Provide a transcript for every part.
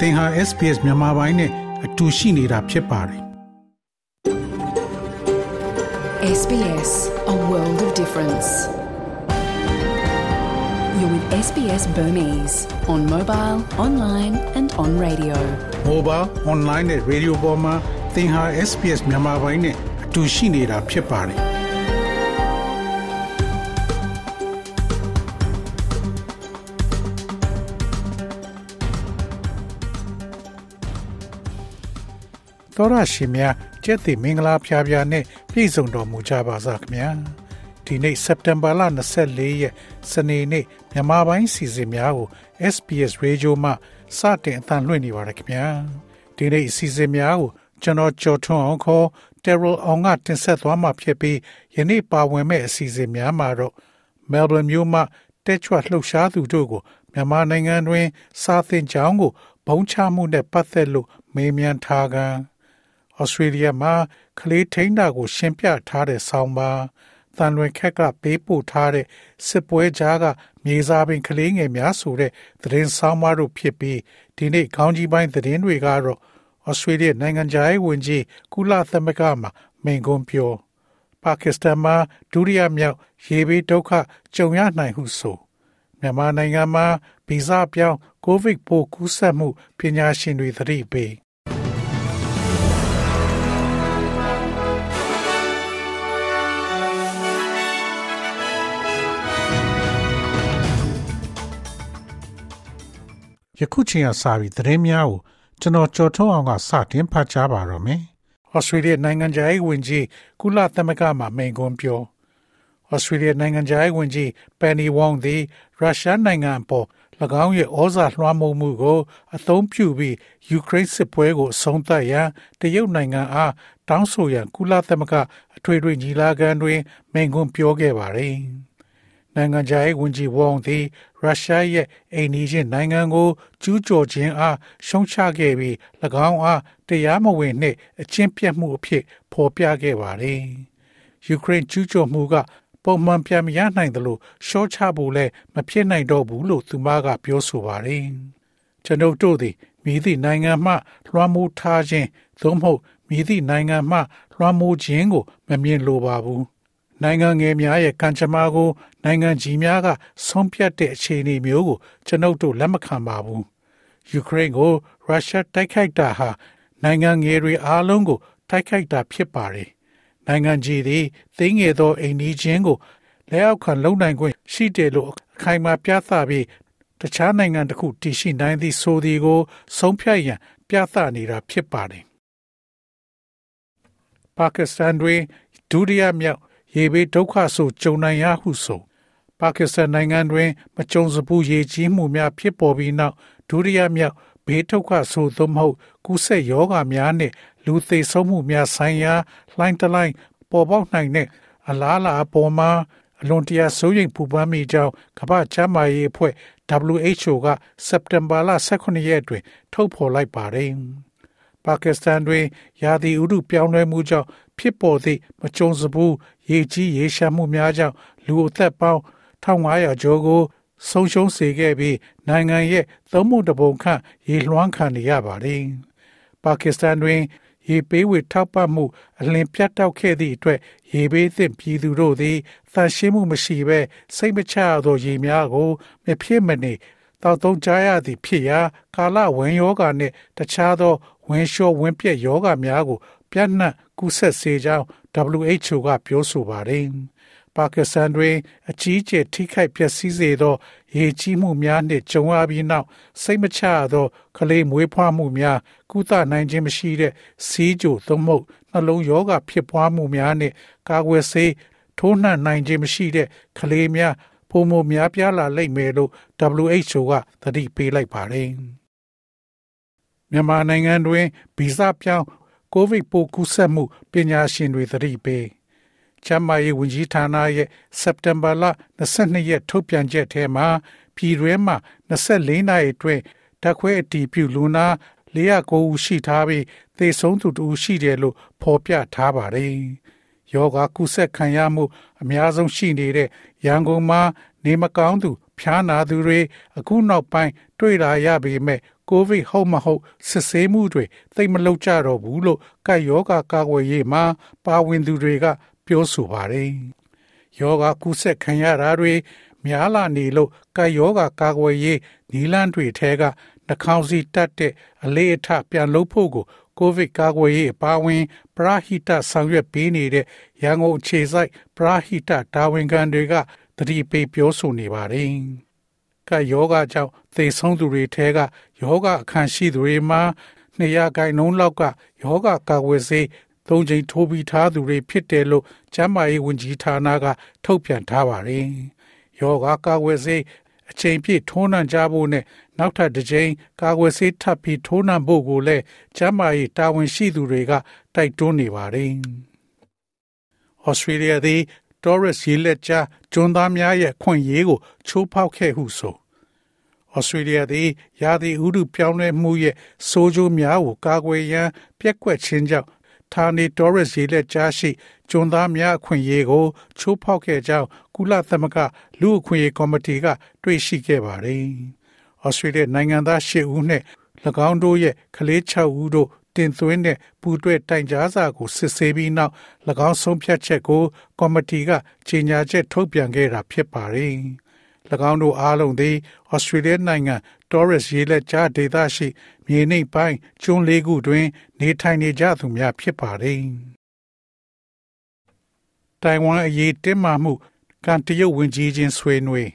သင်ဟာ SPS မြန်မာပိုင်းနဲ့အတူရှိနေတာဖြစ်ပါတယ် SBS A world of difference You're with SBS Burmese on mobile, online and on radio mobile online နဲ့ radio ပေါ်မှာသင်ဟာ SPS မြန်မာပိုင်းနဲ့အတူရှိနေတာဖြစ်ပါတယ် တော်ရရှိမြကျက်တိမင်္ဂလာဖျားဖျားနဲ့ပြည့်စုံတော်မူကြပါစားခင်ဗျာဒီနေ့စက်တင်ဘာလ24ရက်စနေနေ့မြန်မာပိုင်းစီစဉ်များကို SPS Radio မှစတင်အသံလွှင့်နေပါရခင်ဗျာဒီနေ့စီစဉ်များကိုကျွန်တော်ကြော်ထွန်းအောင်ခေါ် Terrell အောင်ကတင်ဆက်သွားမှာဖြစ်ပြီးယနေ့ပါဝင်မဲ့အစီအစဉ်များမှာတော့ Melbourne မြို့မှာတက်ချွတ်လှုပ်ရှားသူတို့ကိုမြန်မာနိုင်ငံတွင် စာသင်ကျောင်းကိုဘုံချမှုနဲ့ပတ်သက်လို့မေးမြန်းထားက ဩစတြေးလျမှာကလေးထိန်းတာကို ရှင်းပြထားတဲ့ဆောင်းပါတန်လွင်ခက်ကပေးပို့ထားတဲ့စစ်ပွဲကြားကမြေစာပင်ကလေးငယ်များဆိုတဲ့သတင်းဆောင်းပါးတို့ဖြစ်ပြီးဒီနေ့ခေါင်းကြီးပိုင်းသတင်းတွေကတော့ဩစတြေးလျနိုင်ငံခြားရေးဝန်ကြီးကုလသမဂ္ဂမှမိန့်ခွန်းပြောပါကစ္စတန်မှာဒုတိယမြောက်ရေဘေးဒုက္ခကြုံရနိုင်ဟုဆိုမြန်မာနိုင်ငံမှာဗီဇပြောင်းကိုဗစ်ပိုးကူးစက်မှုပညာရှင်တွေသတိပေး ယခုချိန်ကစပြီးသတင်းများကိုကျွန်တော်ကြော်ထုတ်အောင်ကစတင်ဖတ်ကြားပါတော့မယ်။ဩစတြေးလျနိုင်ငံခြားရေးဝန်ကြီးကုလသမဂ္ဂမှမိန့်ခွန်းပြောဩစတြေးလျနိုင်ငံခြားရေးဝန်ကြီးပန်နီဝေါန်သည်ရုရှားနိုင်ငံအပေါ်၎င်းရဲ့ဩဇာလွှမ်းမိုးမှုကို အသုံးပြုပြီးယူကရိန်းစစ်ပွဲကိုအဆုံးသတ်ရန်တရုတ်နိုင်ငံအားတောင်းဆိုရန်ကုလသမဂ္ဂအထွေထွေညီလာခံတွင်မိန့်ခွန်းပြောခဲ့ပါသည်။ နိုင်ငံခြားရေးဝန်ကြီးဝေါန်သည်ရုရှားရဲ့အိမ်နီးချင်းနိုင်ငံကိုကျူးကျော်ခြင်းအားရှုံချခဲ့ပြီး၎င်းအားတရားမဝင်နှင့်အချင်းပြတ်မှုအဖြစ်ဖော်ပြခဲ့ပါသည်။ယူကရိန်းကျူးကျော်မှုကပုံမှန်ပြန်မရနိုင်သလိုရှော့ချဖို့လည်းမဖြစ်နိုင်တော့ဘူးလို့သူမကပြောဆိုပါတယ်။ကျွန်ုပ်တို့သည်မိသည့်နိုင်ငံမှလွှမ်းမိုးထားခြင်းသို့မဟုတ်မိသည့်နိုင်ငံမှလွှမ်းမိုးခြင်းကိုမမြင်လိုပါဘူး။ နိုင်ငံငယ်များရဲ့ကံကြမ္မာကို နိုင်ငံကြီးများကဆုံးဖြတ်တဲ့အခြေအနေမျိုးကိုကျွန်ုပ်တို့လက်မခံပါဘူး။ယူကရိန်းကိုရုရှားတိုက်ခိုက်တာဟာနိုင်ငံငယ်တွေအားလုံးကို တိုက်ခိုက်တာဖြစ်ပါတယ်။နိုင်ငံကြီးသည်သိငယ်သောအိမ်နီးချင်းကိုလက်အောက်ခံလုံနိုင်ခွင့်ရှိတယ်လို့အခိုင်အမာပြသပြီးတခြားနိုင်ငံတစ်ခုတည်ရှိနိုင်သည့်ဆိုသည်ကို ဆုံးဖြတ်ရန် ပြသနေတာဖြစ်ပါတယ်။ပါကစ္စတန်တွင်ဒုတိယမြောက် ရေဘေးဒုက္ခဆိုကြုံနိုင်ရဟုဆိုပါကစ္စတန်နိုင်ငံတွင် မကြုံစဘူးရေကြီးမှုများဖြစ်ပေါ်ပြီးနောက်ဒုတိယမြောက်ဘေးဒုက္ခဆိုသို့မဟုတ်ကူးစက်ရောဂါများနှင့်လူသေဆုံးမှုများဆိုင်ရာလှိုင်းတလိုင်းပေါ်ပေါက်နိုင်တဲ့အလားအလာအပေါ်မှာအလွန်တရာစိုးရိမ်ပူပန်မိကြောင်းကမ္ဘာ့ကျန်းမာရေးအဖွဲ့ WHO ကစက်တင်ဘာလ18ရက်တွင် ထုတ်ဖော်လိုက်ပါတယ်။ ပါကစ္စတန်တွင်ရာသီဥတုပြောင်းလဲမှုကြောင့်ဖြစ်ပေါ်သည့်မကြုံစဘူးရေကြီးရေရှာမှုများကြောင့်လူအသက်ပေါင်း1500ကျော်ကိုဆုံးရှုံးစေခဲ့ပြီးနိုင်ငံရဲ့သုံးမှုတပုံခန့်ရေလွှမ်းခံနေရပါတယ်။ပါကစ္စတန်တွင် ရေပေးဝေထောက်ပံ့မှုအလင်းပြတ်တောက်ခဲ့သည့်အတွက်ရေပေးသင့်ပြည်သူတို့သည်သန့်ရှင်းမှုမရှိဘဲစိတ်မချရသောရေများကိုမဖြစ်မနေ တောက်သုံးကြရသည်ဖြစ်ရာကာလဝင်ယောဂါနှင့်တခြားသောဝင်လျှောဝင်ပြက်ယောဂါများကို ပြန့်နှံ့ကူးစက်စေကြောင်း WHO ကပြောဆိုပါတယ်။ပါကစ္စတန်တွင် အကြီးအကျယ်ထိခိုက်ပျက်စီးစေသော ရေကြီးမှုများနှင့်ကြုံရပြီးနောက်စိတ်မချရသောကလေးမွေးဖွားမှုများကုသနိုင်ခြင်းမရှိတဲ့စီးကြိုသို့မဟုတ်နှလုံးရောဂါဖြစ်ပွားမှုများနှင့်ကာကွယ်ဆေးထိုးနှံနိုင်ခြင်းမရှိတဲ့ကလေးများ ပုံမများပြားလာလိမ့်မယ်လို့ WHO ကသတိပေးလိုက်ပါတယ်။မြန်မာနိုင်ငံတွင်ဗီဇပြောင်းကိုဗစ်ပိုးကူးစက်မှုပညာရှင်တွေသတိပေးကျန်းမာရေးဝန်ကြီးဌာနရဲ့စက်တင်ဘာလ22ရက်ထုတ်ပြန်ချက်ထဲမှာပြည်တွင်းမှာ24နာရီအတွင်းဓာတ်ခွဲအတည်ပြုလူနာ409ဦးရှိထားပြီးသေဆုံးသူ2ဦးရှိတယ်လို့ဖော်ပြထားပါတယ်။ ယောဂကုသခံရမှု အများဆုံးရှိနေတဲ့ရန်ကုန်မှာနေမကောင်းသူ ဖျားနာသူတွေအခုနောက်ပိုင်းတွေ့လာရပေမဲ့ကိုဗစ်ဟုတ်မဟုတ်စစ်ဆေးမှုတွေသိမလုပ်ကြတော့ဘူးလို့ကပ်ယောဂကာကွယ်ရေးမှာပါဝင်သူတွေက ပြောဆိုပါတယ်။ယောဂကုဆက်ခံရတာတွေများလာနေလို့ကပ်ယောဂကာကွယ်ရေးနီလန်းတွေထဲကနှာခေါင်းစည်းတက်တဲ့အလေးအထပြန်လုပ်ဖို့ကို ကိုဗစ်ကာကွယ်ရေးအပါအဝင် ပရာဟိတဆောင်ရွက်ပေးနေတဲ့ရန်ကုန်အခြေစိုက်ပရာဟိတတာဝန်ခံတွေကတတိပေးပြောဆိုနေပါတယ်။ကယောဂကြောင့်သေဆုံးသူတွေထဲကယောဂအခန့်ရှိသူတွေမှာ200ခိုင်နှုန်းလောက်ကယောဂကာကွယ်ဆေးသုံးချိန်ထိုးပြီးထားသူတွေဖြစ်တယ်လို့ကျန်းမာရေးဝန်ကြီးဌာနကထုတ်ပြန်ထားပါတယ်။ယောဂကာကွယ်ဆေး အချိန်ပြည့်ထိုးနှံကြဖို့နဲ့နောက်ထပ်တစ်ကြိမ်ကာကွယ်ဆေးထပ်ပြီးထိုးနှံဖို့ကိုလည်းကျန်းမာရေးတာဝန်ရှိသူတွေကတိုက်တွန်းနေပါတယ်။ဩစတြေးလျသည် Torres ရေလက်ကြားကျွန်းသားများရဲ့ခွင့်ရေးကိုချိုးဖောက်ခဲ့ဟုဆိုဩစတြေးလျသည်ရာသီဥတုပြောင်းလဲမှုရဲ့ဆိုးကျိုးများကိုကာကွယ်ရန်ပြက်ကွက်ခြင်းကြောင့် ဌာနေတော်ရက်ရေလက်ကြားရှိကျွန်းသားများအခွင့်အရေးကိုချိုးဖောက်ခဲ့ကြောင်းကုလသမဂ္ဂလူ့အခွင့်အရေးကော်မတီကတွေ့ရှိခဲ့ပါတယ်။ဩစတြေးလျနိုင်ငံသား၈ဦးနဲ့၎င်းတို့ရဲ့ကလေး6ဦးတို့တင်သွင်းတဲ့ပူတွဲတိုင်ကြားစာကိုစစ်ဆေးပြီးနောက်၎င်းဆုံးဖြတ်ချက်ကိုကော်မတီကကြေညာချက်ထုတ်ပြန်ခဲ့တာဖြစ်ပါတယ်။၎ င်းတို့အားလုံးသည်ဩစတြေးလျနိုင်ငံ Torres ရေလက်ကြားဒေသရှိမြေနိမ့်ပိုင်းကျွန်းလေးခုတွင် နေထိုင်နေကြသူများဖြစ်ပါတယ်။တိုင်ဝမ်အရေးတင်းမာမှုကန်တရုတ်ဝင်ကြီးချင်းဆွေးနွေး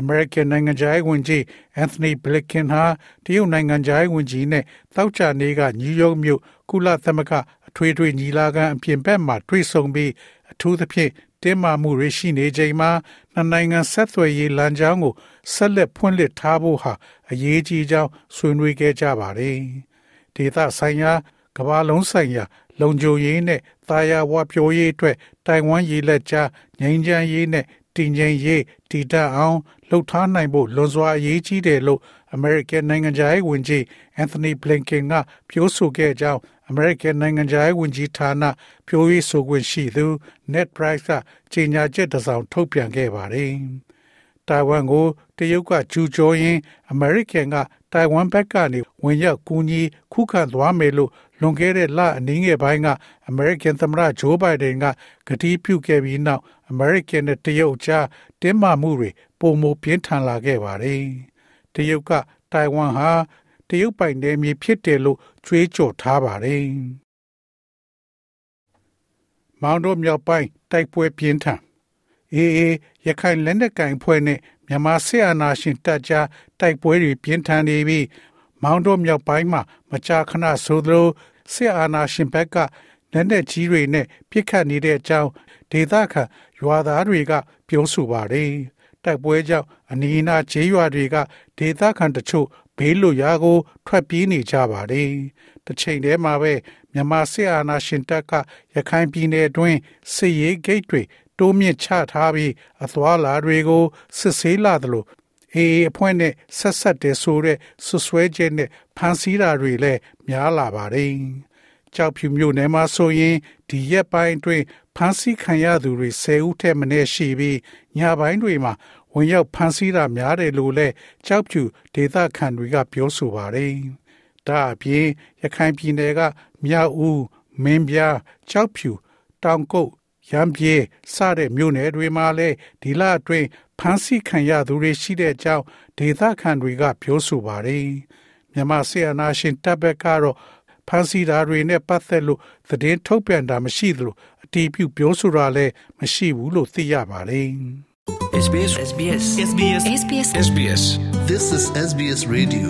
American နိုင်ငံခြားရေးဝန်ကြီး Anthony Blinken ဟာတရုတ်နိုင်ငံခြားရေးဝန်ကြီးနဲ့တောက်ချာနေကနယူးယောက်မြို့ကုလသမဂ္ဂအထွေထွေညီလာခံအပြင်ဘက်မှတွေ့ဆုံပြီးအထူးသဖြင့် တင်းမာမှုတွေရှိနေချိန်မှာနှစ်နိုင်ငံဆက်သွယ်ရေးလမ်းကြောင်းကိုဆက်လက်ဖွင့်လှစ်ထားဖို့ဟာအရေးကြီးကြောင်းဆွေးနွေးခဲ့ကြပါတယ်။ဒေသဆိုင်ရာကမ္ဘာလုံးဆိုင်ရာ လုံခြုံရေးနဲ့တာယာဝပြောရေးအတွက်တိုင်ဝမ်ရေးလက်ကြားငြိမ်းချမ်းရေးနဲ့တည်ငြိမ်ရေးတည်တတ်အောင်လှုပ်ထားနိုင်ဖို့လွန်စွာအရေးကြီးတယ်လို့ American နိုင်ငံခြားရေးဝန်ကြီး Anthony Blinken ကပြောဆိုခဲ့ကြောင်း American နိုင်ငံခြားရေးဝန်ကြီးဌာနပြောရေးဆိုခွင့်ရှိသူ Ned Price ကကြေညာချက်တစ်စောင်ထုတ်ပြန်ခဲ့ပါတယ်။တိုင်ဝမ်ကိုတရုတ်ကကျူးကျော်ရင် American ကတိုင်ဝမ်ဘက်ကနေဝင်ရောက်ကူညီခုခံသွားမယ်လို့လွန်ခဲ့တဲ့လအနည်းငယ်ပိုင်းက American သမ္မတ Joe Biden ကကတိပြုခဲ့ပြီးနောက် American နဲ့တရုတ်ကြားတင်းမာမှုတွေပုံမပြင်းထန်လာခဲ့ပါတယ်။ တရုတ်ကတိုင်ဝမ်ဟာတရုတ်ပိုင်နယ်မြေဖြစ်တယ်လို့ကြွေးကြော်ထားပါတယ်။မောင်တို့မြောက်ပိုင်းတိုက်ပွဲပြင်းထန်အေးအေးရခိုင်လက်နက်ကင်ဖွဲ့နဲ့မြန်မာစစ်အာဏာရှင်တပ်ကြားတိုက်ပွဲတွေပြင်းထန်နေပြီးမောင်တို့မြောက်ပိုင်းမှာမကြာခဏဆိုသလိုစစ်အာဏာရှင်ဘက်ကလက်နက်ကြီးတွေနဲ့ပစ်ခတ်နေတဲ့အကြောင်းဒေသခံရွာသားတွေက ပြောဆိုပါတယ်။ တိုက်ပွဲကြောင့်အနီးအနားခြေရွာတွေကဒေသခံတချို့ဘေးလွတ်ရာကို ထွက်ပြေးနေကြပါတယ်။တစ်ချိန်တည်းမှာပဲမြန်မာစစ်အာဏာရှင်တပ်ကရခိုင်ပြည်နယ်အတွင်းစစ်ရေးဂိတ်တွေတိုးမြင့်ချထားပြီးအသွာလာတွေကိုစစ်ဆေးလာသလိုအေးအဖွဲ့နဲ့ဆက်ဆက်တဲ့ဆိုတဲ့ဆွဆွဲချက်နဲ့ဖန်ဆီးတာတွေလည်းများလာပါတယ်။ကြောက်ဖြူမျိုးနယ်မှာဆိုရင်ဒီရက်ပိုင်းအတွင်း ဖန်ဆီးခံရသူတွေ10ဦးထက်မနည်းရှိပြီးညပိုင်းတွေမှာဝင်ရောက်ဖန်ဆီးတာများတယ်လို့လည်းကြောက်ဖြူဒေသခံတွေကပြောဆိုပါတယ်။ဒါအပြင်ရခိုင်ပြည်နယ်ကမြောက်ဦးမင်းပြားကြောက်ဖြူတောင်ကုတ်ရံပြေစတဲ့မြို့နယ်တွေမှာလည်းဒီလအတွင်းဖမ်းဆီးခံရသူတွေရှိတဲ့အကြောင်းဒေသခံတွေကပြောဆိုပါတယ်။မြန်မာစစ်အာဏာရှင်တပ်ဘက်ကတော့ဖမ်းဆီးတာတွေနဲ့ပတ်သက်လို့သတင်းထုတ်ပြန်တာမရှိသလို အတီးပြုပြောဆိုတာလည်းမရှိဘူးလို့သိရပါတယ်။ SBS SBS SBS SBS SBS This is SBS Radio.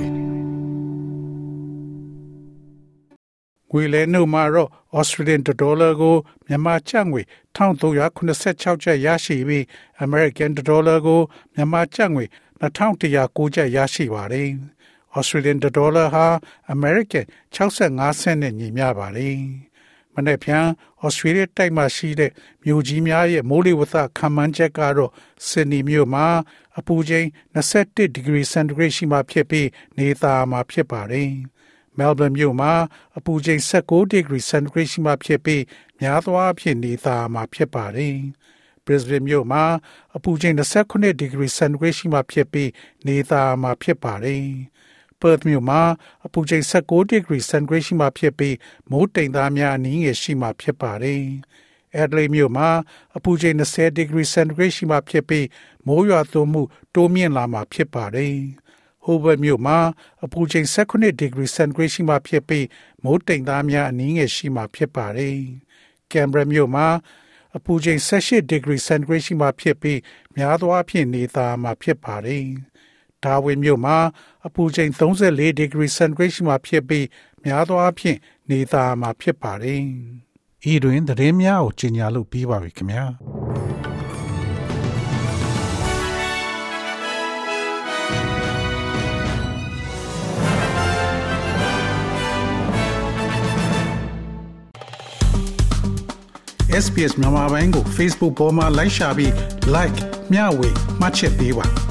ငွေလဲနှုန်းမှာတော့ Australian dollar ကိုမြန်မာကျပ်ငွေ1386ကျပ်ရရှိပြီး American dollar ကိုမြန်မာကျပ်ငွေ2109ကျပ်ရရှိပါတယ်။ Australian dollar ဟာ American 65 cent နဲ့ညီမျှပါတယ်။မ နေ့ဖြန် Australia တိုက်မှာရှိတဲ့မြို့ကြီးများရဲ့မိုးလေဝသခန့်မှန်းချက်ကတော့ Sydney မြို့မှာအပူချိန်21 degree centigrade ရှိမှဖြစ်ပြီးနေသားမှာဖြစ်ပါတယ်။ Melbourne မြို့မှာအပူချိန်16 degree centigrade ရှိမှဖြစ်ပြီးများသောအားဖြင့်နေသားမှာဖြစ်ပါတယ်။ Brisbane မြို့မှာအပူချိန်29 degree centigrade ရှိမှဖြစ်ပြီးနေသားမှာဖြစ်ပါတယ်။ Perth မြို့မှာအပူချိန်16 degree centigrade ရှိမှဖြစ်ပြီးမိုးတိမ်သားများအနည်းငယ်ရှိမှဖြစ်ပါတယ်။ Adelaide မြို့မှာအပူချိန်20 degree centigrade ရှိမှဖြစ်ပြီးမိုးရွာသွန်းမှုတိုးမြင့်လာမှဖြစ်ပါတယ်။ Hobart မြို့မှာအပူချိန်18 degree centigrade ရှိမှဖြစ်ပြီးမိုးတိမ်သားများအနည်းငယ်ရှိမှဖြစ်ပါတယ်။ Canberra မြို့မှာအပူချိန်18 degree centigrade ရှိမှဖြစ်ပြီးများသောအားဖြင့်နေသားမှာဖြစ်ပါတယ်။ ဒါဝင်မြို့မှာအပူချိန်34 degree centigrade ရှိမှဖြစ်ပြီးများသောအားဖြင့်နေသားမှာဖြစ်ပါတယ်။ဤတွင်သတင်းများကိုကြီးညာလို့ပြီးပါပြီခင်ဗျာ။ SPS မြန်မာပိုင်းကို Facebook ပေါ်မှာ like ရှာပြီး like မျှဝေမှတ်ချက်ပေးပါ